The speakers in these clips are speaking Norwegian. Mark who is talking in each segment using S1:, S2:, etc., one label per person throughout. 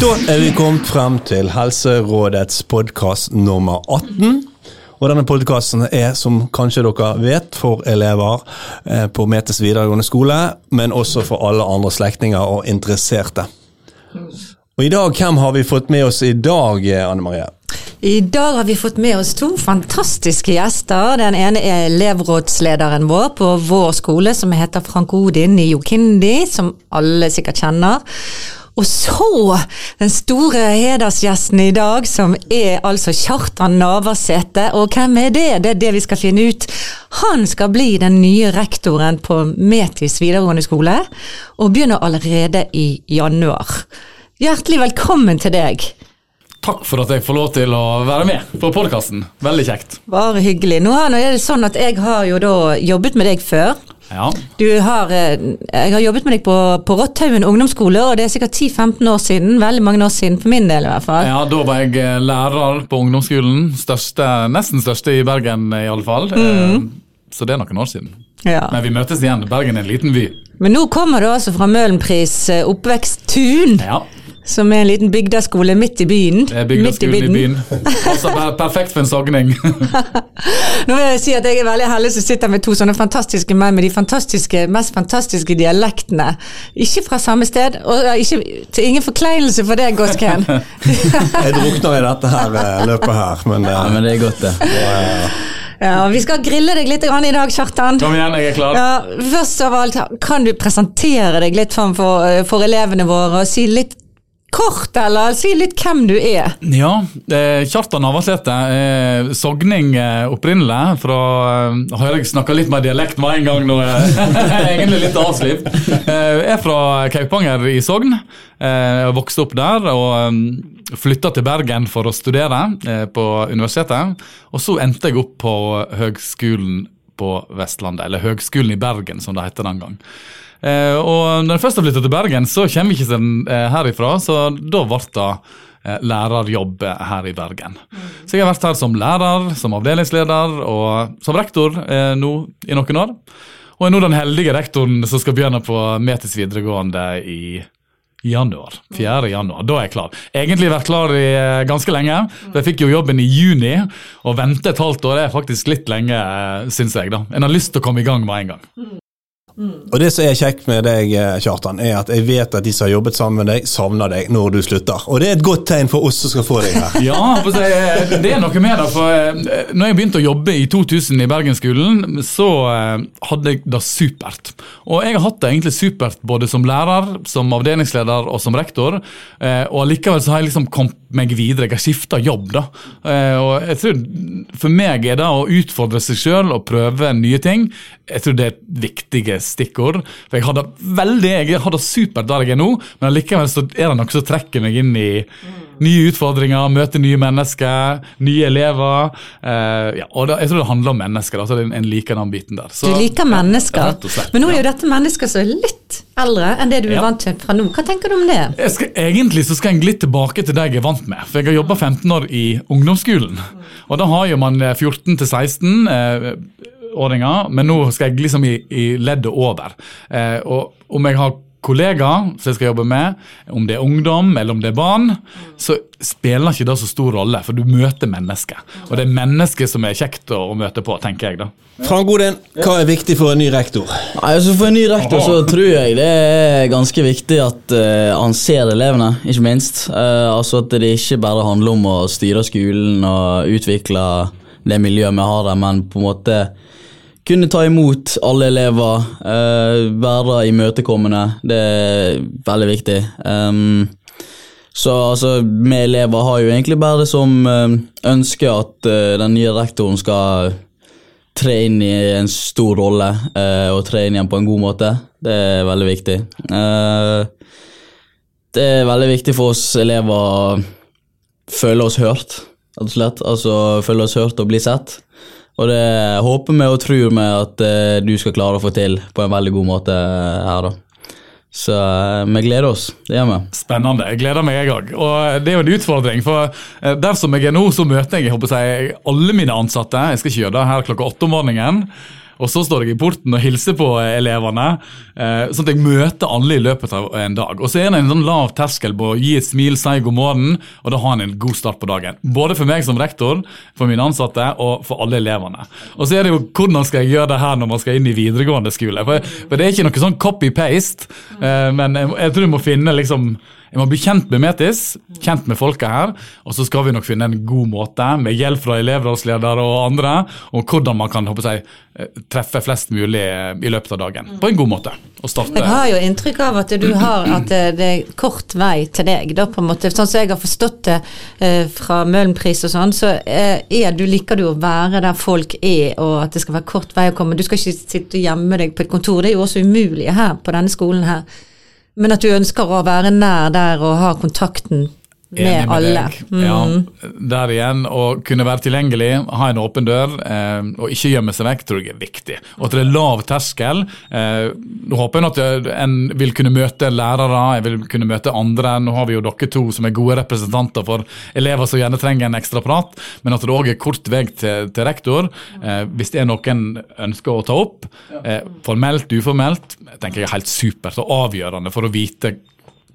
S1: Da er vi kommet frem til Helserådets podkast nummer 18. Og denne podkasten er, som kanskje dere vet, for elever eh, på Metes videregående skole, men også for alle andre slektninger og interesserte. Og i dag, hvem har vi fått med oss i dag, Anne Marie?
S2: I dag har vi fått med oss to fantastiske gjester. Den ene er elevrådslederen vår på vår skole, som heter Frank Odin i Jokindi, som alle sikkert kjenner. Og så den store hedersgjesten i dag, som er altså Kjartan Navarsete. Og hvem er det? Det er det vi skal finne ut. Han skal bli den nye rektoren på Metis videregående skole, og begynner allerede i januar. Hjertelig velkommen til deg.
S3: Takk for at jeg får lov til å være med på podkasten. Veldig kjekt.
S2: Bare hyggelig. Nå er det sånn at jeg har jo da jobbet med deg før.
S3: Ja.
S2: Du har, eh, jeg har jobbet med deg på, på Rotthaugen ungdomsskole, og det er sikkert 10-15 år siden. Veldig mange år siden, for min del i hvert fall.
S3: ja, Da var jeg eh, lærer på ungdomsskolen. Største, nesten største i Bergen, i alle fall. Eh, Så det er noen år siden.
S2: Ja.
S3: Men vi møtes igjen. Bergen er en liten by.
S2: Men nå kommer du altså fra Møhlenpris eh, oppveksttun,
S3: Ja,
S2: som er en liten bygdeskole midt i byen.
S3: Det er
S2: Midt i
S3: bygdeskolen i
S2: byen.
S3: Altså, perfekt for en sogning.
S2: Nå vil jeg si at jeg er veldig heldig som sitter med to sånne fantastiske menn med de fantastiske, mest fantastiske dialektene. Ikke fra samme sted, og ikke, til ingen forkleinelse for deg, Gåsken.
S1: Jeg drukner i dette her løpet her, men,
S4: Ja,
S1: eh,
S4: men det er godt, det.
S2: Ja, vi skal grille deg litt i dag, Kjartan.
S3: Kom igjen, jeg er klar.
S2: Ja, først av alt, kan du presentere deg litt for, for elevene våre, og si litt kort, eller si litt hvem du er?
S3: Ja, eh, Kjartan Navarsete Eh, sogning eh, opprinnelig. Fra eh, Hører jeg snakker litt mer dialekt med en gang nå. eh, Egentlig litt avslipt. Eh, er fra Kaupanger i Sogn. Eh, vokste opp der og eh, flytta til Bergen for å studere eh, på universitetet. Og så endte jeg opp på Høgskolen på Vestlandet, eller Høgskolen i Bergen, som det heter den gang. Eh, og når jeg først har flytta til Bergen, så kommer jeg ikke sånn, eh, herifra, så da ble det eh, lærerjobb her i Bergen. Så jeg har vært her som lærer, som avdelingsleder og som rektor eh, nå i noen år. Og er nå den heldige rektoren som skal begynne på Metis videregående i januar. 4. januar. Da er jeg klar. Egentlig vært klar i eh, ganske lenge. for Jeg fikk jo jobben i juni, og vente et halvt år er faktisk litt lenge, eh, syns jeg. da. En har lyst til å komme i gang med en gang.
S1: Og det som er kjekt med deg, eh, Kjartan, er at jeg vet at de som har jobbet sammen med deg, savner deg når du slutter. Og det er et godt tegn for oss som skal få deg her.
S3: Ja, det er noe med det. for eh, når jeg begynte å jobbe i 2000 i Bergensskolen, så eh, hadde jeg det supert. Og jeg har hatt det egentlig supert både som lærer, som avdelingsleder og som rektor. Og allikevel så har jeg liksom kommet meg videre. Jeg har skifta jobb, da. Og jeg tror For meg er det å utfordre seg sjøl og prøve nye ting, jeg tror det er et viktig stikkord. For jeg har det veldig, jeg har det supert der jeg er nå, men likevel så er det noe som trekker meg inn i nye utfordringer, møte nye mennesker, nye elever. Eh, ja, og det, jeg tror det handler om mennesker. Altså en, En liker den biten der. Så-
S2: Du liker mennesker,
S3: ja, slett,
S2: men nå er jo dette mennesker som er litt eldre enn det du er
S3: Ja.
S2: vant til fra nå. Hva tenker du om det?
S3: Skal, egentlig så skal jeg litt tilbake til det jeg er vant med. For jeg har jobba 15 år i ungdomsskolen. Og da har jo man eh, 14 til 16 eh, åringer, men nå skal jeg liksom i, i leddet over. Eh, og om jeg har kollegaer som jeg skal jobbe med, om det er ungdom eller om det er barn, så spiller ikke det så stor rolle, for du møter mennesker. Og det er mennesker som er kjekt å, å møte på, tenker jeg da.
S1: Frank Odin, hva er viktig for en ny rektor?
S4: Nei, altså For en ny rektor så tror jeg det er ganske viktig at uh, han ser elevene, ikke minst. Uh, altså At det ikke bare handler om å styre skolen og utvikle det miljøet vi har der, men på en måte kunne ta imot alle elever, uh, være imøtekommende. Det er veldig viktig. Um, så altså, vi elever har jo egentlig bare som uh, ønske at uh, den nye rektoren skal tre inn i en stor rolle uh, og tre inn igjen på en god måte. Det er veldig viktig. Det er veldig viktig for oss elever å føle oss hørt, rett og slett. Altså føle oss hørt og bli sett. Og det håper vi og tror vi at eh, du skal klare å få til på en veldig god måte her, da. Så eh, vi gleder oss. Det gjør vi.
S3: Spennende. Jeg gleder meg, jeg òg. Og det er jo en utfordring. For dersom der som jeg er nå, så møter jeg, jeg håper si, alle mine ansatte. Jeg skal ikke gjøre det her klokka åtte om morgenen. Og så står jeg i porten og hilser på elevene. eh, Sånn at jeg møter alle i løpet av en dag. Og så er det en sånn lav terskel på å gi et smil, si god morgen, og da har en en god start på dagen. Både for meg som rektor, for mine ansatte og for alle elevene. Og så er det jo hvordan skal jeg gjøre det her når man skal inn i videregående skole. For, for det er ikke noe sånn copy-paste, eh, men jeg, jeg tror du må finne liksom jeg må bli kjent med Metis, kjent med folka her, og så skal vi nok finne en god måte, med hjelp fra elevrådsledere og andre, om hvordan man kan håper jeg, eh, treffe flest mulig eh, i løpet av dagen. På en god måte.
S2: Jeg har jo inntrykk av at du har at det, det er kort vei til deg, da på en måte. Sånn som jeg har forstått det eh, fra Møhlenpris og sånn, så eh, er du, liker du å være der folk er, og at det skal være kort vei å komme. Du skal ikke sitte og gjemme deg på et kontor, det er jo også umulig her på denne skolen her. Men at du ønsker å være nær der og ha kontakten med,
S3: Enig
S2: alle.
S3: deg. Ja, der igjen, å kunne være tilgjengelig, ha en åpen dør eh, og ikke gjemme seg vekk, tror jeg er viktig. Og at det er lav terskel. Eh, nå håper jeg at en vil kunne møte lærere, jeg vil kunne møte andre. Nå har vi jo dere to som er gode representanter for elever som gjerne trenger en ekstra prat, men at det òg er kort vei til, til rektor. Eh, hvis det er noen ønsker å ta opp, eh, formelt, uformelt, tenker jeg er helt supert og avgjørende for å vite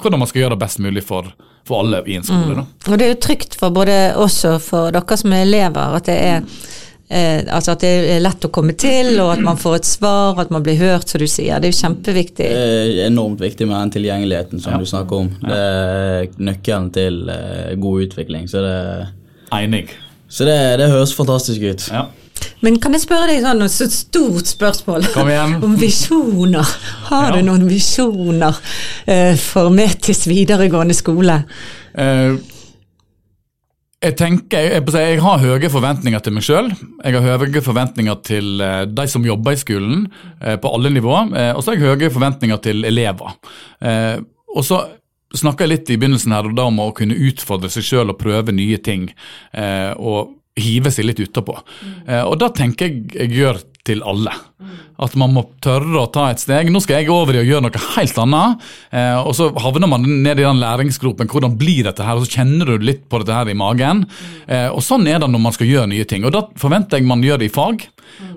S3: hvordan man skal gjøre det best mulig for, for alle i en skole. da.
S2: Og det er jo trygt for både oss og for dere som er elever, at det er eh, altså at det er lett å komme til, og at man får et svar, at man blir hørt, som du sier. Det er jo kjempeviktig.
S4: Det er enormt viktig med den tilgjengeligheten som du snakker om. Det er nøkkelen til eh, god utvikling. Så det,
S3: Enig.
S4: så det, det høres fantastisk ut.
S3: Ja.
S2: Men kan jeg spørre deg sånn et så stort spørsmål om visjoner? Har
S3: Ja.
S2: du noen visjoner eh, for Metis videregående skole?
S3: Eh, jeg tenker, jeg, jeg, har høye forventninger til meg sjøl. Jeg har høye forventninger til eh, de som jobber i skolen, på alle nivåer. Og så har jeg høye forventninger til elever. Eh, og så snakka jeg litt i begynnelsen her da om å kunne utfordre seg sjøl og prøve nye ting. Eh, og hive seg litt utapå. Eh, og da tenker jeg jeg gjør til alle. At man må tørre å ta et steg. Nå skal jeg over i å gjøre noe helt annet. Eh, og så havner man ned i den læringsgropen. Hvordan blir dette her? Og så kjenner du litt på dette her i magen. Eh, og sånn er det når man skal gjøre nye ting. Og da forventer jeg man gjør det i fag.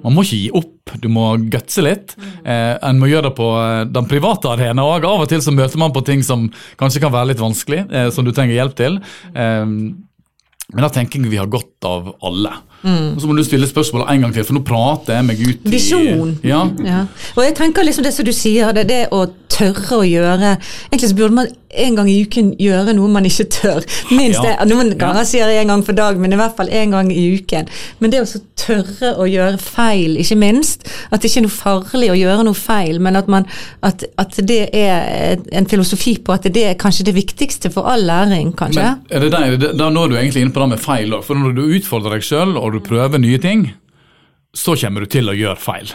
S3: Man må ikke gi opp, du må gutse litt. Eh, en må gjøre det på eh, den private arena òg. Av og til så møter man på ting som kanskje kan være litt vanskelig, eh, som du trenger hjelp til. Eh, men da tenker jeg vi har godt av alle. Og Så må du stille spørsmålet en gang til, for nå prater jeg meg ut i
S2: Visjon.
S3: Ja,
S2: Ja. Og jeg tenker liksom det som du sier, det, det å tørre å gjøre Egentlig så burde man en gang i uken gjøre noe man ikke tør. Minst
S3: Ja.
S2: det. Noen ganger sier jeg en gang for dag, men i hvert fall en gang i uken. Men det å tørre å gjøre feil, ikke minst. At det ikke er noe farlig å gjøre noe feil, men at, man, at, at det er en filosofi på at det er kanskje det viktigste for all læring, kanskje.
S3: Men er det der, da når du egentlig inne på det med feil òg. For når du utfordrer deg sjøl og du prøver nye ting, så kommer du til å gjøre feil.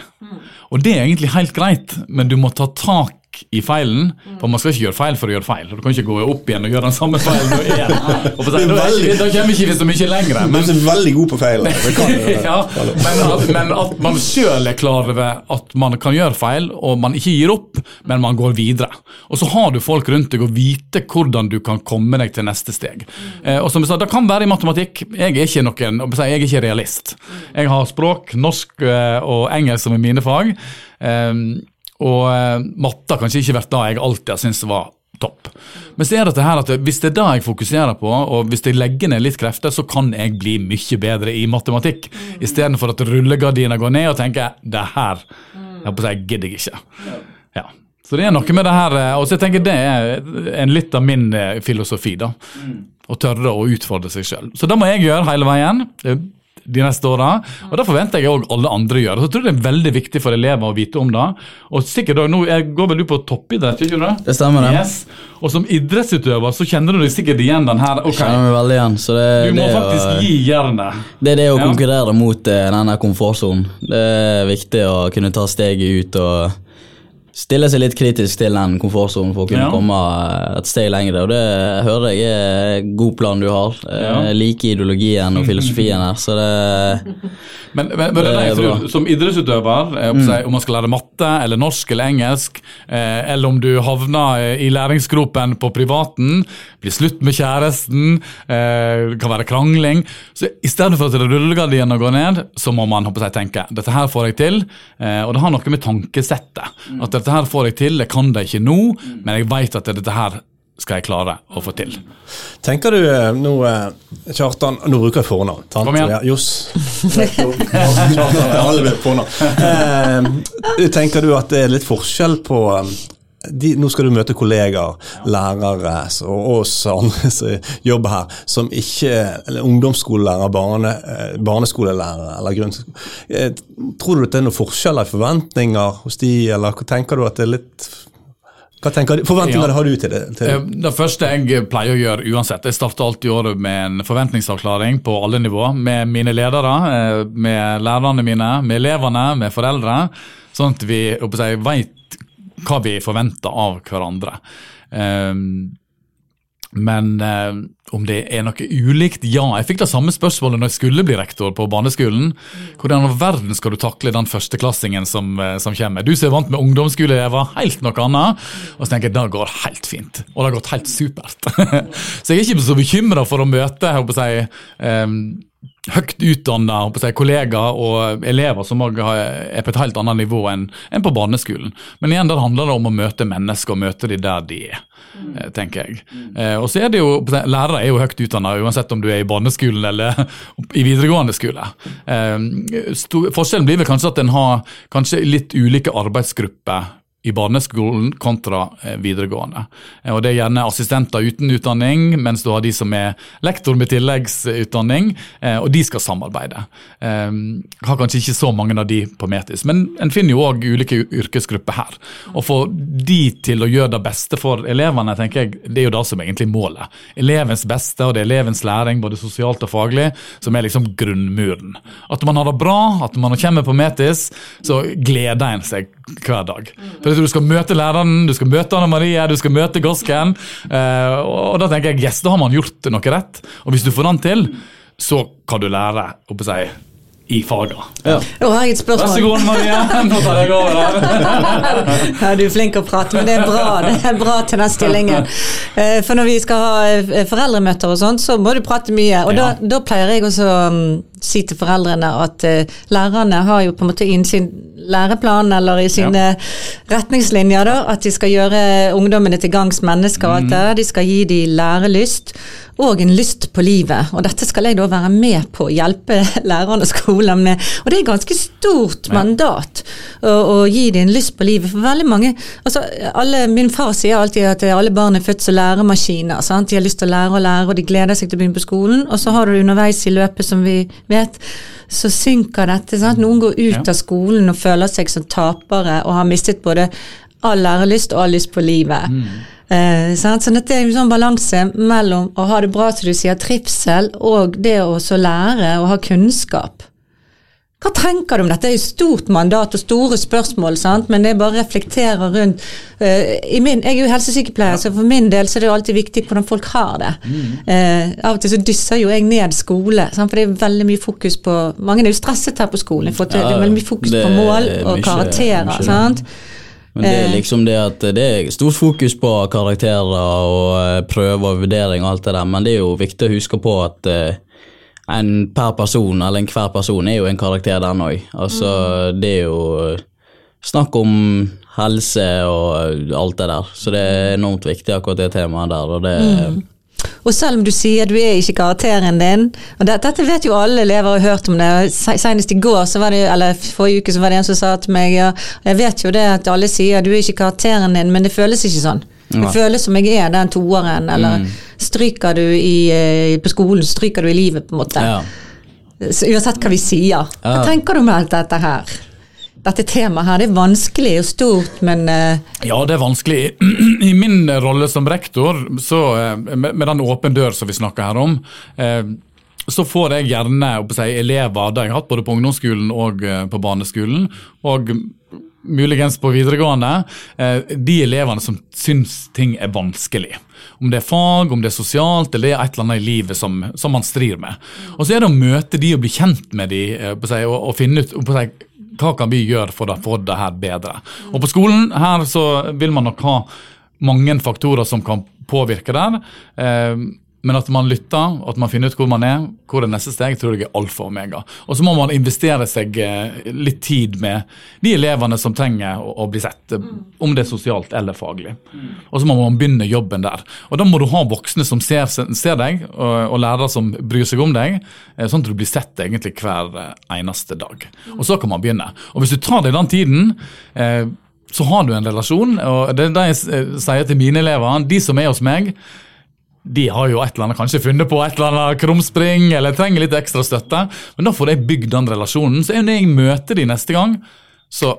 S3: Og det er egentlig helt greit, men du må ta tak i feilen. For man skal ikke gjøre feil for å gjøre feil. Du kan ikke gå opp igjen og gjøre den samme feilen nå igjen. Og for seg, Da er da kommer ikke vi så mye lenger.
S1: Men du er veldig god på feil. Du.
S3: ja, men, at, men at man sjøl er klar over at man kan gjøre feil, og man ikke gir opp, men man går videre. Og så har du folk rundt deg og vite hvordan du kan komme deg til neste steg. Eh, og som jeg sa, Det kan være i matematikk. Jeg er ikke noen, jeg er ikke realist. Jeg har språk, norsk eh, og engelsk som er mine fag. Eh, og eh, matte har kanskje ikke vært det jeg alltid har syntes var topp. Men så er dette her at hvis det er det jeg fokuserer på, og hvis jeg legger ned litt krefter, så kan jeg bli mye bedre i matematikk. Istedenfor at rullegardina går ned og tenker det her jeg på å si, gidder jeg ikke. Ja. Så det er noe med det her, eh, og så jeg tenker det er en litt av min eh, filosofi. da. Å tørre å utfordre seg sjøl. Så det må jeg gjøre hele veien. Eh, de neste åra. Og det forventer jeg òg alle andre gjør. Så jeg tror det er veldig viktig for elever å vite om det. Og sikkert nå jeg går vel du på toppidrett, ikke du?
S4: Det stemmer, det.
S3: Yes. Og som idrettsutøver så kjenner du deg sikkert igjen den her. ok,
S4: Kjenner meg veldig igjen. Så det,
S3: Du må faktisk
S4: å,
S3: gi jernet.
S4: det er det å konkurrere mot eh, denne komfortsonen. Det er viktig å kunne ta steget ut og stille seg litt kritisk til den komfortsonen for å kunne
S3: Ja.
S4: komme eh, et steg lenger. Og det hører jeg er god plan du har.
S3: Ja.
S4: Jeg liker ideologien og filosofien her, så det
S3: Men, men, men det
S4: Det
S3: jeg tror, som idrettsutøver, mm. om man skal lære matte eller norsk eller engelsk, eh, eller om du havner eh, i læringsgropen på privaten, blir slutt med kjæresten, eh, det kan være krangling så I stedet for at rullegardina går ned, så må man håper jeg, tenke dette her får jeg til. Eh, og det har noe med tankesettet. At dette her får jeg til, jeg kan det ikke nå, men jeg vet at dette her skal jeg klare å få til.
S1: Tenker du eh, nå, eh, Kjartan Nå bruker jeg fornavn. sant?
S3: Kom igjen.
S1: Ja, Johs. Kjartan. Alle vet fornavn. Eh, tenker du at det er litt forskjell på eh, de, nå skal du møte kollegaer, lærere og oss andre som jobber her, som ikke eller ungdomsskolelærer, barne, eh, barneskolelærer eller grunnskole. Eh, Tror du at det er noen forskjeller i forventninger hos de, eller hva tenker du at det er litt hva tenker du, Forventninger
S3: Ja.
S1: har du til det? Til,
S3: Eh, Det første jeg pleier å gjøre uansett, jeg starter alltid året med en forventningsavklaring på alle nivåer. Med mine ledere, med lærerne mine, med elevene, med foreldre. Sånn at vi jeg, vet hva vi forventer av hverandre. Um, men eh, om det er noe ulikt? Ja, jeg fikk det samme spørsmålet når jeg skulle bli rektor på barneskolen. Hvordan i verden skal du takle den førsteklassingen som, eh, som kommer? Du som er vant med ungdomsskoleelever, helt noe annet. Og så tenker jeg det går helt fint. Og det har gått helt supert. så jeg er ikke så bekymra for å møte jeg håper å eh, høyt utdanna kollegaer og elever som er på et helt annet nivå enn på barneskolen. Men igjen, der handler det om å møte mennesker og møte de der de er. eh, tenker jeg. Eh, og så er det jo, Lærere er jo høyt utdanna uansett om du er i barneskolen eller i videregående skole. Eh, forskjellen blir vel kanskje at en har kanskje litt ulike arbeidsgrupper i barneskolen kontra eh, videregående. Eh, og Det er gjerne assistenter uten utdanning, mens du har de som er lektor med tilleggsutdanning, eh, og de skal samarbeide. Jeg har kanskje ikke så mange av de på Metis, men en finner jo òg ulike yrkesgrupper her. Å få de til å gjøre det beste for elevene, tenker jeg, det er jo det som er egentlig målet. Elevens beste, og det er elevens læring, både sosialt og faglig, som er liksom grunnmuren. At man har det bra, at man kommer på Metis, så gleder en seg hver dag. For tror Du skal møte læreren, du skal møte Anne Marie, du skal møte Gosken. eh, og da tenker jeg yes, da har man gjort noe rett. Og hvis du får den til, så kan du lære Oppe seg i faga.
S2: Nå har jeg et
S3: Vær så god, Marie. Nå tar jeg over her.
S2: Ja, du er flink å prate, men det er bra det er bra til den stillingen. Eh, For når vi skal ha eh, foreldremøter og sånt, så må du prate mye. Og
S3: Ja.
S2: da, da pleier jeg også mm, si til foreldrene at uh, lærerne har jo på en måte i sin læreplan eller i sine retningslinjer da, at de skal gjøre ungdommene til gangs mennesker alt det. De skal gi dem lærelyst og en lyst på livet. Og dette skal jeg da være med på å hjelpe lærerne og skolen med. Og det er et ganske stort mandat å, å gi dem en lyst på livet. For veldig mange altså alle, Min far sier alltid at alle barn er født som læremaskiner. Sant? De har lyst til å lære og lære, og de gleder seg til å begynne på skolen. Og så har du underveis i løpet, som vi vet, så synker dette. Sant? Noen går ut
S3: Ja.
S2: av skolen og føler seg som tapere og har mistet både all lærelyst og all lyst på livet. Eh, sant? så dette er en sånn balanse mellom å ha det bra, som du sier, trivsel, og det å så lære og ha kunnskap. Hva tenker du om dette? Det er jo stort mandat og store spørsmål, sant? men det bare reflekterer rundt eh, i min, Jeg er jo helsesykepleier, så for min del så er det jo alltid viktig hvordan folk har det. Eh, av og til så dysser jo jeg ned skole, sant? for det er veldig mye fokus på Mange er jo stresset her på skolen. For det
S4: Ja,
S2: er veldig mye fokus på mål og
S4: mye-
S2: karakterer.
S4: mye
S2: sant?
S4: Men det er
S2: Eh.
S4: liksom det at det er stort fokus på karakterer og eh, prøver og vurdering og alt det der, men det er jo viktig å huske på at en per person, eller enhver person, er jo en karakter den òg. Altså, det er jo snakk om helse og alt det der, så det er enormt viktig akkurat det temaet der. og det
S2: Og selv om du sier du er ikke karakteren din, og det, dette vet jo alle elever har hørt om det. Se- Senest i går, så var det, eller forrige uke, så var det en som sa til meg ja, jeg vet jo det at alle sier du er ikke karakteren din, men det føles ikke sånn. Det
S4: Nei.
S2: føles som jeg er den toeren, eller stryker du i, eh, på skolen, stryker du i livet, på en måte.
S4: ja.
S2: Uansett hva vi sier. Hva
S4: Ja.
S2: tenker du om alt dette her? Dette temaet her, det er vanskelig og stort, men eh,
S3: Ja, det er vanskelig. I min rolle som rektor, så, eh, med, den åpen dør som vi snakker her om, så får jeg gjerne si, elever det har jeg hatt både på ungdomsskolen og på barneskolen. Og muligens på videregående, eh, de elevene som syns ting er vanskelig. Om det er fag, om det er sosialt, eller det er et eller annet i livet som, som man strir med. Og så er det å møte de og bli kjent med de, eh, og, og finne ut på seg, hva kan vi gjøre for å få det her bedre. Og på skolen her så vil man nok ha mange faktorer som kan påvirke der. Men at man lytter, at man finner ut hvor man er, hvor er neste steg, tror jeg er alfa og omega. Og så må man investere seg eh, litt tid med de elevene som trenger å, bli sett, eh, om det er sosialt eller faglig. Og så må man begynne jobben der. Og da må du ha voksne som ser, ser deg, og, og lærere som bryr seg om deg, eh, sånn at du blir sett egentlig hver eneste dag. Og så kan man begynne. Og hvis du tar deg den tiden eh, så har du en relasjon, og det er det jeg sier til mine elever. De som er hos meg, de har jo et eller annet, kanskje funnet på et eller annet krumspring eller trenger litt ekstra støtte. Men da får jeg bygd den relasjonen. Så når jeg møter de neste gang, så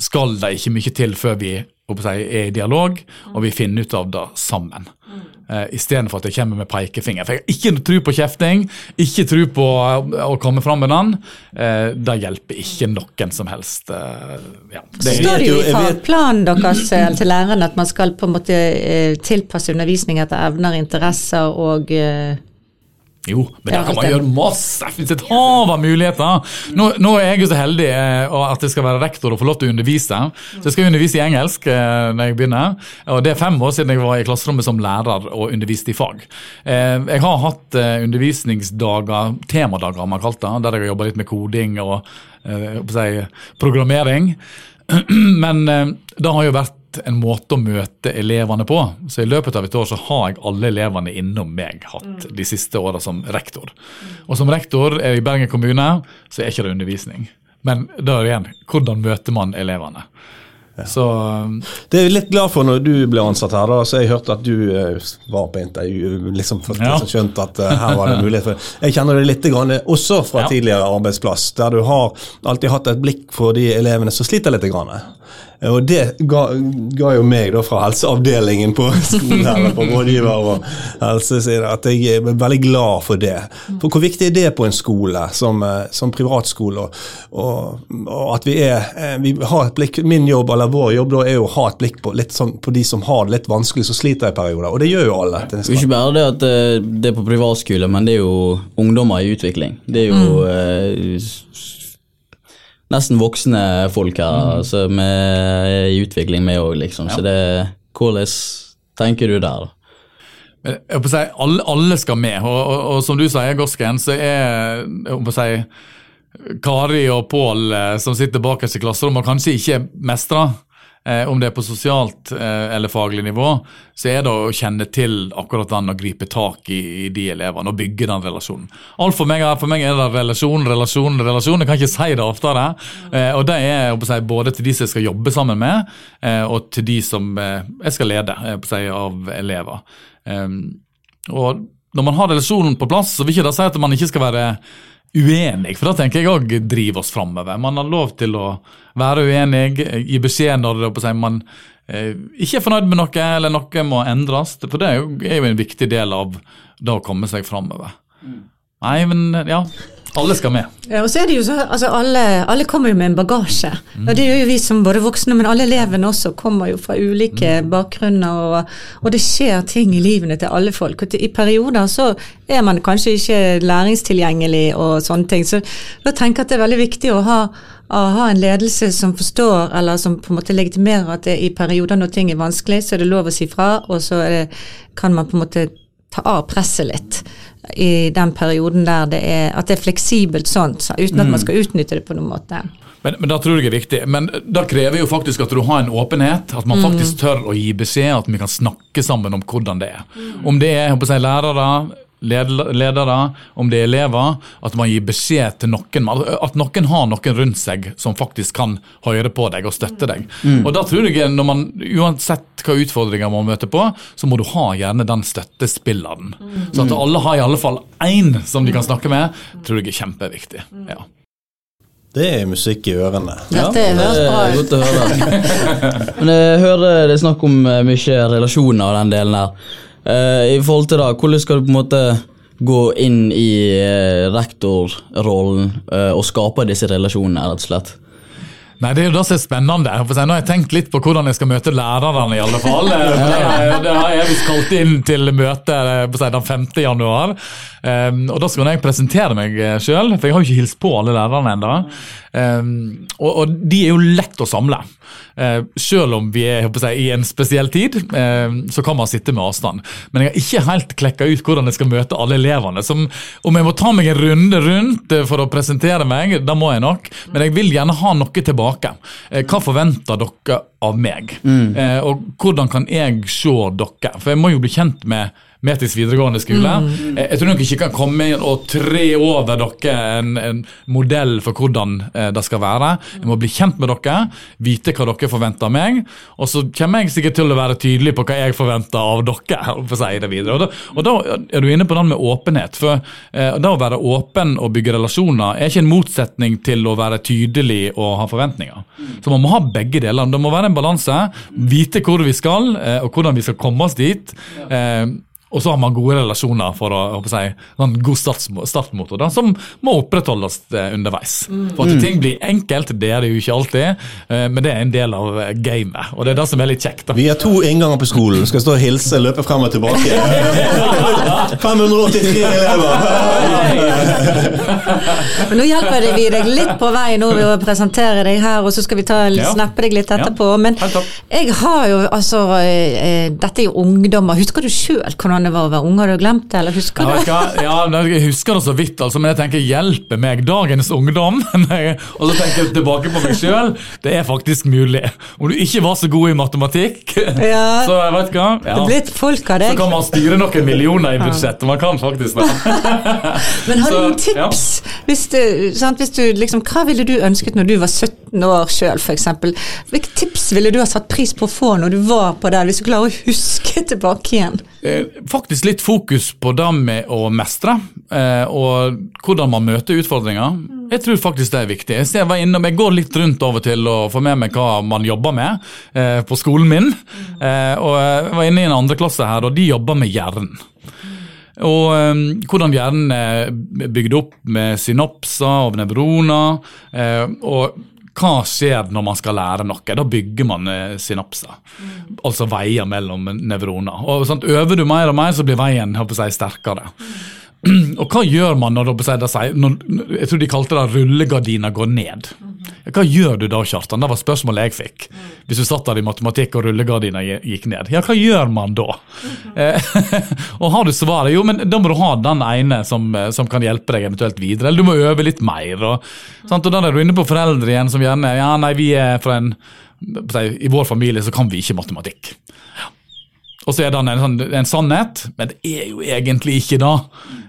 S3: skal det ikke mye til før vi er i dialog og vi finner ut av det sammen. Uh, Istedenfor at jeg kommer med pekefinger. For jeg har ikke tro på kjefting, ikke tro på å, å komme fram med den. Uh, det hjelper ikke noen som helst. Uh, ja.
S2: Det står det jo i fagplanen deres eh, til læreren at man skal på en måte eh, tilpasse undervisning etter evner, interesser og eh,
S3: Jo, men der kan man gjøre masse! Det finnes et hav av muligheter. Nå, nå er jeg jo så heldig eh, at jeg skal være rektor og få lov til å undervise. Så jeg skal undervise i engelsk eh, når jeg begynner. Og det er fem år siden jeg var i klasserommet som lærer og underviste i fag. Eh, jeg har hatt undervisningsdager, temadager man kalt det, der jeg har jobba litt med koding og si, programmering. Men det har jo vært en måte å møte elevene på. Så i løpet av et år så har jeg alle elevene innom meg hatt de siste åra som rektor. Og som rektor er i Bergen kommune, så er ikke det undervisning. Men da igjen, hvordan møter man elevene? Så
S1: Det er jeg litt glad for når du ble ansatt her, da, så jeg hørte at du eh, var på intervju. liksom for
S3: Ja.
S1: ja. skjønt at eh, her var det mulighet for Jeg kjenner det litt grann, også fra
S3: Ja.
S1: tidligere arbeidsplass, der du har alltid hatt et blikk for de elevene som sliter litt. Grann. Og det ga, ga jo meg da fra helseavdelingen på skolen eller på rådgiver og helseside at jeg er veldig glad for det. For hvor viktig er det på en skole som, eh, som privatskole? Og, og, at vi er eh, vi har et blikk, Min jobb eller vår jobb da er jo å ha et blikk på, sånn, på de som har det litt vanskelig, som sliter i perioder. Og det gjør jo alle.
S4: Det er ikke bare det at eh, det er på privatskole, men det er jo ungdommer i utvikling. Det er jo eh, s- nesten voksne folk her som er i utvikling vi òg, liksom. Så det Hvordan tenker du der, da?
S3: Jeg si, alle, alle skal med, og, og, og som du sier, Gorsken, så er jeg si, Kari og Pål eh, som sitter bakerst i klasserommet og kanskje ikke mestrer, om det er på sosialt eh, eller faglig nivå, så er det å kjenne til akkurat den og gripe tak i, de elevene og bygge den relasjonen. Alt for meg, for meg er det relasjon, relasjon, relasjon. Jeg kan ikke si det oftere. Eh, og det er både til de som jeg skal jobbe sammen med, eh, og til de som eh, jeg skal lede av elever. Og når man har relasjonen på plass, så vil ikke det si at man ikke skal være uenig, for da tenker jeg òg driver oss framover. Man har lov til å være uenig, gi beskjed når det, på å man eh, ikke er fornøyd med noe, eller noe må endres. For det er jo, er jo en viktig del av det å komme seg framover. Nei, men ja. Alle skal med.
S2: Ja, og så er det jo så, altså alle, alle kommer jo med en bagasje. Og det gjør jo vi som både voksne, men alle elevene også kommer jo fra ulike bakgrunner. Og, og det skjer ting i livene til alle folk. Og til, I perioder så er man kanskje ikke læringstilgjengelig og sånne ting. Så jeg tenker at det er veldig viktig å ha, å ha en ledelse som forstår, eller som på en måte legitimerer at det i perioder når ting er vanskelig, så er det lov å si fra, og så er det, kan man på en måte ta av presset litt i den perioden der det er, at det er fleksibelt sånn, så, uten at man skal utnytte det på noen måte.
S3: Men, men da tror jeg er viktig. Men da krever jo faktisk at du har en åpenhet. At man faktisk tør å gi beskjed, at vi kan snakke sammen om hvordan det er. Om det er jeg håper å si, lærere, ledere, om det er elever. At man gir beskjed til noen. At noen har noen rundt seg som faktisk kan høre på deg og støtte deg. Og da tror jeg, når man, uansett hva utfordringer man møter på, så må du ha gjerne den støttespilleren. Så at alle har i alle fall én som de kan snakke med, tror jeg er kjempeviktig. Ja.
S1: Det er musikk i ørene.
S2: Det høres bra ut.
S4: godt å høre. Men jeg hører det er snakk om eh, mye relasjoner og den delen her. Eh, I forhold til det, hvordan skal du på en måte gå inn i eh, rektorrollen eh, og skape disse relasjonene, rett og slett?
S3: Nei, Det er jo det som er spennende. Nå har jeg tenkt litt på hvordan jeg skal møte lærerne, i alle fall. Det har jeg visst kalt inn til møte på den 5. januar. Um, og Da skal jeg presentere meg sjøl, for jeg har jo ikke hilst på alle lærerne ennå. Og, og de er jo lett å samle. Uh, selv om vi er si, i en spesiell tid, eh, så kan man sitte med avstand. Men jeg har ikke helt klekka ut hvordan jeg skal møte alle elevene. Som, om jeg må ta meg en runde rundt eh, for å presentere meg, da må jeg nok. Men jeg vil gjerne ha noe tilbake. Eh, hva forventer dere av meg? Eh, og hvordan kan jeg se dere? For jeg må jo bli kjent med Metis videregående skole.
S2: Mm.
S3: Eh, Jeg tror nok ikke kan komme inn og tre over dere en, en modell for hvordan eh, det skal være. Jeg må bli kjent med dere, vite hva dere forventer av meg, og så kommer jeg sikkert til å være tydelig på hva jeg forventer av dere. for å si det videre. Og da, og da er du inne på den med åpenhet. For eh, det å være åpen og bygge relasjoner er ikke en motsetning til å være tydelig og ha forventninger. Så man må ha begge deler. Det må være en balanse. Vite hvor vi skal, og hvordan vi skal komme oss dit. Og så har man gode relasjoner for å å si, en god startsmo- startmotor da, som må opprettholdes eh, underveis. For at ting blir enkelt, det er det jo ikke alltid, eh, men det er en del av eh, gamet. Og det er det som er litt kjekt. da.
S1: Vi har to innganger på skolen. Skal stå og hilse, løpe frem og tilbake. 583 elever!
S2: Men nå hjelper vi deg litt på vei nå ved å presentere deg her, og så skal vi ta,
S3: Ja.
S2: snappe deg litt etterpå. Men jeg har jo altså Dette er jo ungdommer. Husker du sjøl hvordan det var å være ung? Har du glemt det, eller husker du?
S3: du ja, Jeg husker det så vidt, altså, men jeg tenker hjelpe meg, dagens ungdom. og så tenker jeg tilbake på meg sjøl. Det er faktisk mulig. Om du ikke var så god i matematikk,
S2: Ja.
S3: så jeg vet hva
S2: Det
S3: ja.
S2: er blitt folk av
S3: Så kan man styre noen millioner i budsjettet. Man kan faktisk det.
S2: Men har du noen tips? Hvis, du, sant, hvis du liksom, hva ville du ønsket når du var 17 år sjøl, f.eks.? Hvilke tips ville du ha satt pris på å få når du var på der, hvis du klarer å huske tilbake igjen?
S3: Eh, Faktisk litt fokus på det med å mestre, eh, og hvordan man møter utfordringer. Jeg tror faktisk det er viktig. Jeg, jeg, innom, jeg går litt rundt over til å få med meg hva man jobber med eh, på skolen min. Eh, og Jeg var inne i en andre klasse her, og de jobber med hjernen. Og eh, hvordan hjernen er bygd opp med synapser og nevroner. Og hva skjer når man skal lære noe? Da bygger man synapser. synapser. Altså veier mellom nevroner. Og sant, Øver du mer og mer, så blir veien jeg, sterkere. Og hva gjør man når, jeg, tror de kalte det rullegardiner går ned. Ja, Hva gjør du da, Kjartan? Det var spørsmålet jeg fikk. Hvis du satt der i matematikk og rullegardina gikk ned. Ja, hva gjør man da? Eh, og har du svaret? Jo, men da må du ha den ene som, eh, som kan hjelpe deg eventuelt videre. Eller du må øve litt mer. Og, og da er du inne på foreldre igjen som gjerne Ja, nei, vi er fra en I vår familie så kan vi ikke matematikk. Og så er det en, sånn, en sannhet, men det er jo egentlig ikke det.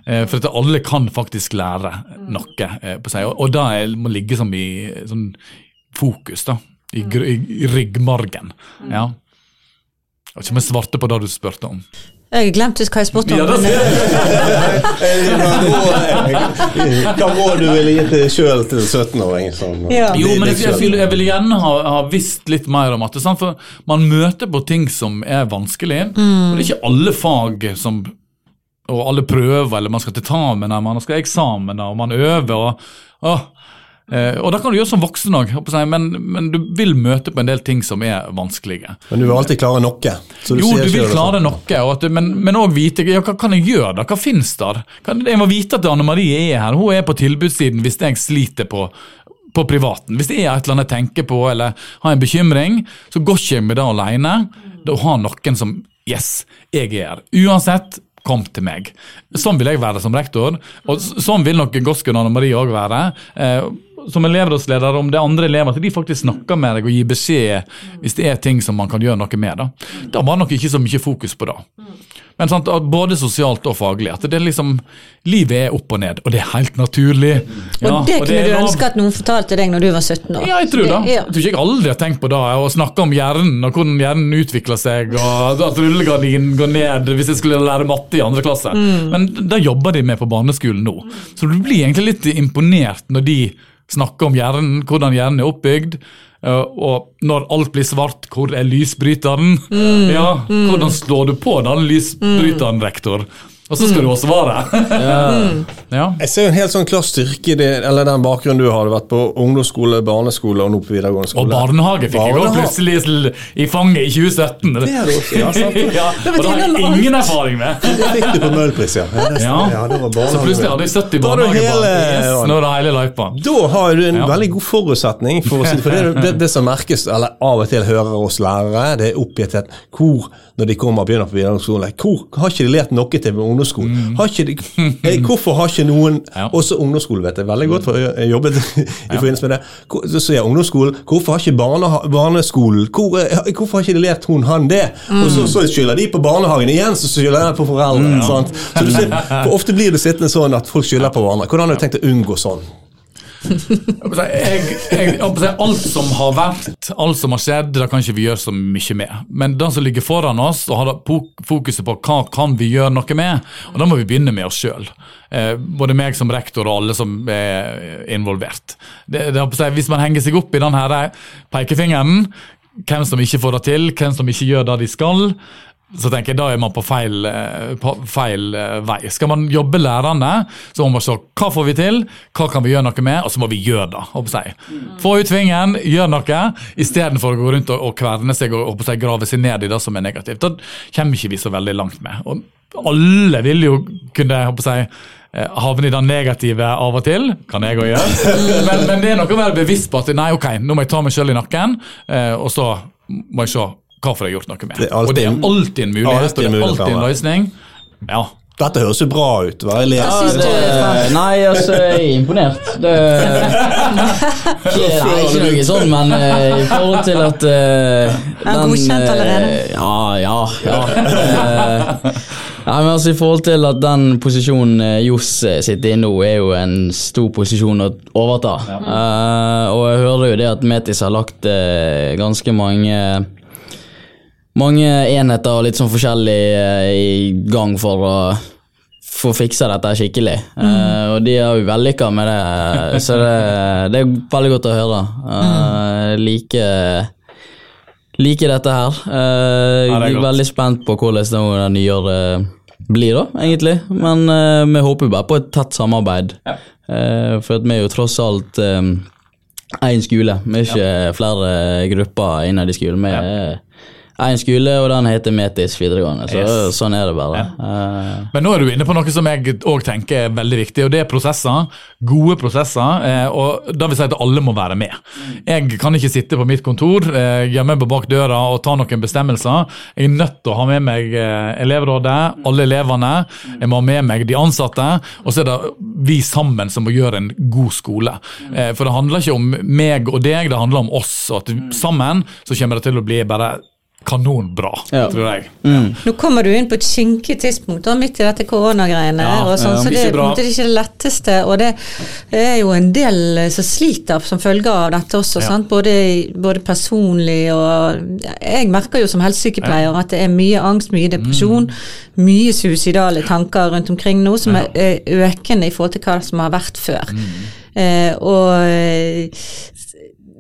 S3: Eh, For at alle kan faktisk lære noe eh, på seg, og, og det må ligge som i som fokus, da. I, i ryggmargen. Ja. Jeg vet ikke om jeg svarte på det du spurte om.
S2: Jeg glemte hva jeg spurte om.
S3: Ja,
S1: Hva råd du ville gitt deg sjøl til 17-åring? Sånn,
S2: Ja.
S3: Jo, men jeg, jeg, jeg ville gjerne ha, ha visst litt mer om at det, sant? For man møter på ting som er vanskelig. Og det er ikke alle fag som og alle prøver, eller man skal til tamen, eller man skal ha eksamen, og man øver. og, åh, eh, og det kan du gjøre som voksen òg, men, men du vil møte på en del ting som er vanskelige.
S1: Men du vil alltid klare noe.
S3: Jo, du vil
S1: klare
S3: klare noe, og at, du- men, òg vite ja, hva kan jeg gjøre. da, Hva finnes der? Kan, jeg må vite at Anne Marie er her. Hun er på tilbudssiden hvis jeg sliter på, på privaten. Hvis det er et eller annet jeg tenker på eller har en bekymring, så går ikke jeg med det alene. Da har noen som Yes, jeg er her. Uansett, kom til meg. Sånn vil jeg være som rektor, og sånn vil nok Goskun og Anne Marie òg være. Eh, som elevrådsleder, om det er andre elever, at de faktisk snakker med deg og gir beskjed hvis det er ting som man kan gjøre noe med. Da Da var nok ikke så mye fokus på det. Men sant, både sosialt og faglig. At det er liksom, Livet er opp og ned, og det er helt naturlig. Ja,
S2: og det kunne
S3: er
S2: du
S3: lov.
S2: ønske at noen fortalte deg når du var 17 år.
S3: Ja, jeg tror det.
S2: Ja.
S3: Jeg tror ikke jeg aldri har tenkt på det. Å snakke om hjernen og hvordan hjernen utvikler seg, og at rullegardinen går ned hvis jeg skulle lære matte i andre klasse. Men det jobber de med på barneskolen nå. Så du blir egentlig litt imponert når de snakker om hjernen, hvordan hjernen er oppbygd. eh, Og når alt blir svart, hvor er lysbryteren? Ja, Hvordan slår du på den lysbryteren, rektor? Og så skal du også svare. ja.
S1: Jeg ser en helt sånn klar styrke i det, eller den bakgrunnen du har. Du vært på ungdomsskole, barneskole og nå på videregående skole.
S3: Og barnehage fikk jeg òg plutselig i fanget i 2017.
S1: Det har det også, ja, sant.
S3: ja, og det har jeg ingen erfaring med.
S1: Det fikk du på Møhlpris, ja. Ja,
S3: Ja.
S1: ja, det var
S3: Så plutselig hadde jeg 70
S1: Da har du
S3: barnehagebarn. Yes, nå er det hele løypa.
S1: Da har du en
S3: Ja.
S1: veldig god forutsetning. For, å si, for det, det, det som merkes, eller av og til hører oss lærere, det er oppgitthet. Hvor, når de kommer og begynner på videregående skole, hvor har ikke de lært noe til ungdomsskolen? Har ikke eh, hvorfor har ikke noen
S3: Mm. Ja.
S1: Også ungdomsskole vet jeg veldig godt, for jeg jobbet i forbindelse med det. Så sier jeg ungdomsskolen, hvorfor har ikke barneha, barneskolen hvor, eh, Hvorfor har ikke de lært hun han det? Og så, så skylder de på barnehagen igjen, så skylder de på foreldrene. sant? Så ser- for ofte blir det sittende sånn at folk skylder på hverandre. Hvordan har du tenkt å unngå sånn?
S3: Jeg, jeg, jeg, alt som har vært, alt som har skjedd, det kan ikke vi gjøre så mye med. Men det som ligger foran oss, og har fokuset på hva kan vi gjøre noe med, og da må vi begynne med oss sjøl. Eh, både meg som rektor og alle som er involvert. Det, det, hvis man henger seg opp i den pekefingeren, hvem som ikke får det til, hvem som ikke gjør det de skal, så tenker jeg da er man på feil, eh, på feil eh, vei. Skal man jobbe lærende, så må man se hva får vi til, hva kan vi gjøre noe med, og så må vi gjøre det. jeg. Få ut fingeren, gjør noe, istedenfor å gå rundt og, og kverne seg og jeg, grave seg ned i det som er negativt. Da kommer ikke vi så veldig langt med. Og alle vil jo kunne håper jeg, eh, havne i det negative av og til. Kan jeg òg gjøre. Men, men det er noe å være bevisst på at nei, ok, nå må jeg ta meg sjøl i nakken, og så må jeg se hva får jeg gjort noe med.
S1: Det alltid-
S3: og det er alltid en mulighet,
S1: Alltid
S3: og det er alltid en løsning. Ja.
S1: Dette høres jo bra ut. Hva jeg
S2: Hva Ja, det?
S4: Nei, altså, jeg er imponert. Det, det er ikke noe sånn, men eh, i forhold til at uh,
S2: Er godkjent allerede?
S4: Ja, ja, ja. Eh, nei, men altså, I forhold til at den posisjonen eh, Johs eh, sitter i nå, er jo en stor posisjon å overta. Uh, og jeg hører jo det at Metis har lagt uh, ganske mange mange enheter og litt sånn forskjellig eh, i gang for å få fiksa dette skikkelig. Eh, og de er jo vellykka med det, eh, så det, det er veldig godt å høre. Uh, like, like dette her. Uh,
S3: Ja,
S4: jeg er veldig spent på hvordan det nyere blir, da, egentlig. Men uh, vi håper bare på et tett samarbeid. Eh, for vi er jo tross alt én skole. Vi er ikke flere grupper innad i skolen. Vi er én skole, og den heter Metis videregående. Så
S3: Yes.
S4: sånn er det bare. Eh,
S3: Men nå er du inne på noe som jeg òg tenker er veldig viktig, og det er prosesser. Gode prosesser. eh, Og da vil si at alle må være med. Jeg kan ikke sitte på mitt kontor, eh, gjemme meg bak døra og ta noen bestemmelser. Jeg er nødt til å ha med meg elevrådet, alle elevene. Jeg må ha med meg de ansatte. Og så er det vi sammen som må gjøre en god skole. Eh, For det handler ikke om meg og deg, det handler om oss. Og at sammen så kommer det til å bli bare kanonbra,
S4: Ja.
S3: tror jeg.
S2: Nå kommer du inn på et skinkig tidspunkt da, midt i dette koronagreiene.
S3: Ja,
S2: sånn,
S3: ja,
S2: så det er
S3: ikke
S2: det letteste. Og det er jo en del eh, som sliter som følge av dette også.
S3: Ja.
S2: Sant? Både, både personlig og Jeg merker jo som helsesykepleier at det er mye angst, mye depresjon,
S3: Mm.
S2: mye suicidale tanker rundt omkring nå, som er er økende i forhold til hva som har vært før.
S3: Mm.
S2: Eh, og eh,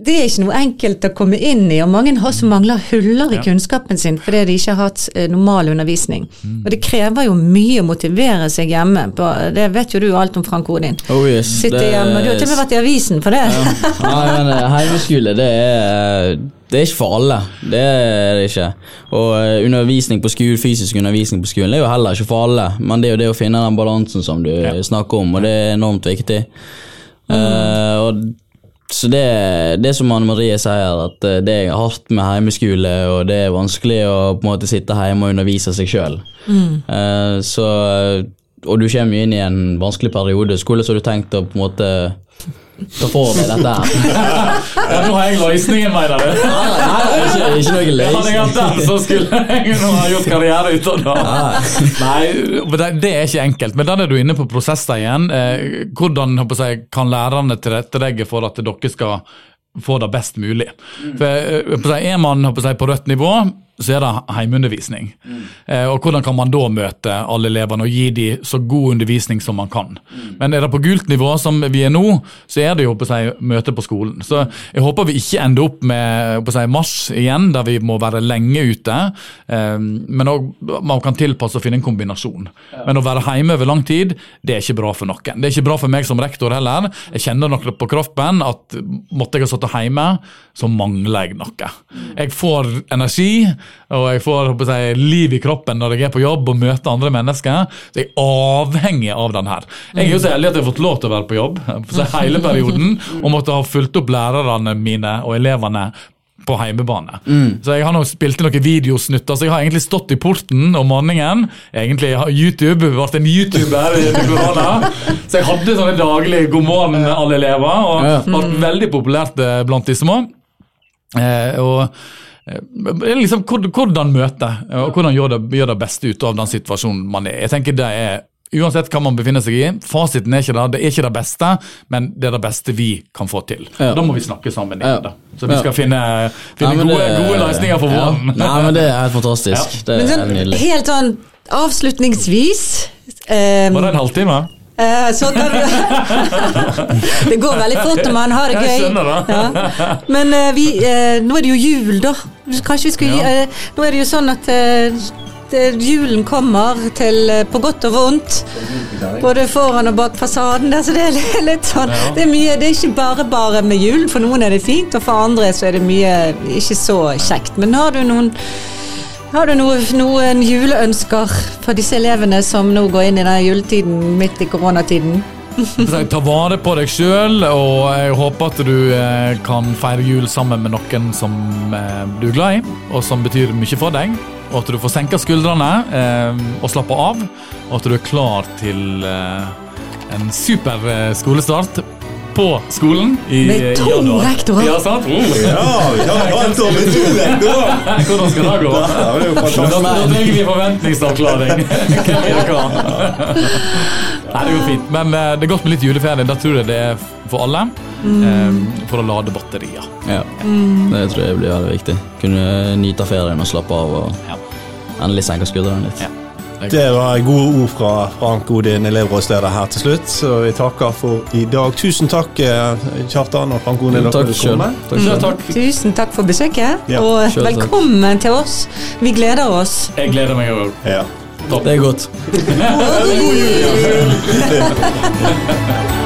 S2: det er ikke noe enkelt å komme inn i, og mange har som mangler huller i
S3: Ja.
S2: kunnskapen sin fordi de ikke har hatt eh, normal undervisning.
S3: Mm.
S2: Og det krever jo mye å motivere seg hjemme. På, det vet jo du alt om, Frank Odin.
S4: oh yes.
S2: Sitte hjemme, og Du har til og med vært i avisen for det.
S4: Nei, men eh, Heimeskole, det er, det er ikke for alle. Det er det ikke. Og eh, undervisning på skole, fysisk undervisning på skolen det er jo heller ikke for alle. Men det er jo det å finne den balansen som du snakker om, og det er enormt viktig. Eh, og så det, det som Anne Marie sier, at eh, det er hardt med heimeskole, og det er vanskelig å på en måte sitte hjemme og undervise seg sjøl. så Og du kommer inn i en vanskelig periode. Hvordan har du tenkt å på en måte ta får vi dette her?
S3: Ja, nå har jeg løsningen, mener du?
S4: Nei, nei, ikke, ikke noe
S3: Hadde jeg hatt den, så skulle jeg nå ha gjort karriere ut av det. Nei, det, er ikke enkelt. Men den er du inne på prosesser igjen. Eh, hvordan jeg, kan lærerne tilrettelegge for at dere skal få det best mulig? For eh, Er man på rødt nivå, så er det heimeundervisning. Eh, og hvordan kan man da møte alle elevene og gi dem så god undervisning som man kan. Men er det på gult nivå, som vi er nå, så er det jo på seg, møte på skolen. Så jeg håper vi ikke ender opp med på seg, mars igjen, der vi må være lenge ute. Eh, men òg man kan tilpasse og finne en kombinasjon. Men å være hjemme over lang tid, det er ikke bra for noen. Det er ikke bra for meg som rektor heller. Jeg kjenner noe på kroppen at måtte jeg ha sittet hjemme, så mangler jeg noe. Jeg får energi, og jeg får håper jeg, liv i kroppen når jeg er på jobb og møter andre mennesker. Så jeg er avhengig av den her. Jeg er jo så heldig at jeg har fått lov til å være på jobb så hele perioden, og måtte ha fulgt opp lærerne mine og elevene på heimebane. Så jeg har nå spilt noen videosnutter, så jeg har egentlig stått i porten om morgenen. Egentlig har YouTube, vært en YouTuber i korona. Så jeg hadde sånne daglige 'god morgen, alle elever', og
S4: Ja.
S3: vært veldig populært eh, blant de små. Eh, og liksom hvordan møte, og hvordan gjøre det, gjør det beste ut av den situasjonen man er. Jeg tenker det er Uansett hva man befinner seg i, fasiten er ikke det. Det er ikke det beste, men det er det beste vi kan få til.
S4: Ja.
S3: Da må vi snakke sammen igjen.
S4: Ja.
S3: da. Så vi
S4: Ja.
S3: skal finne, finne
S4: Nei, men
S3: gode,
S4: det-
S3: gode løsninger for
S4: ja.
S3: våren.
S4: Nei, men det er fantastisk. Det
S2: Men
S4: er
S2: sånn, helt sånn avslutningsvis um,
S3: Var det en halvtime?
S2: Eh, Det går veldig fort når man har det gøy. Ja. Men eh, vi, eh, nå er det jo jul, da. Kanskje vi skulle Nå er det jo sånn at julen kommer til på godt og vondt. Både foran og bak fasaden. Der, så det er litt sånn det, er mye, det er ikke bare bare med julen. For noen er det fint, og for andre så er det mye ikke så kjekt. Men har du noen har du noe, noen juleønsker for disse elevene som nå går inn i denne juletiden midt i koronatiden?
S3: Ta vare på deg sjøl, og jeg håper at du eh, kan feire jul sammen med noen som eh, du er glad i, og som betyr mye for deg. Og at du får senka skuldrene eh, og slappe av, og at du er klar til en super skolestart på skolen i
S2: Med
S3: i
S2: to
S3: januar.
S2: rektorer.
S3: Ja, sant? Oh.
S1: Ja, om en to rektorer!
S3: Hvordan skal det gå?
S1: Ja, det jo
S3: Da, trenger vi forventningsavklaring. Hvem er hva? Nei, det går fint. Men eh, det er godt med litt juleferie. Da tror jeg det er for alle. Mm. for å lade batterier.
S4: Ja. Det tror jeg blir veldig viktig. Kunne nyte ferien og slappe av og
S3: Ja.
S4: endelig senke skuldrene litt.
S3: Ja.
S1: Det var gode ord fra Frank Odin, elevrådsleder her til slutt. Så vi takker for i dag. Tusen takk, eh, Kjartan og Frank Odin.
S4: Takk Takk selv.
S3: takk.
S2: Tusen takk for besøket,
S1: Ja,
S2: og
S4: selv takk.
S2: velkommen til oss. Vi gleder oss.
S3: Jeg gleder meg òg.
S1: Ja.
S4: Det er godt.
S2: God jul!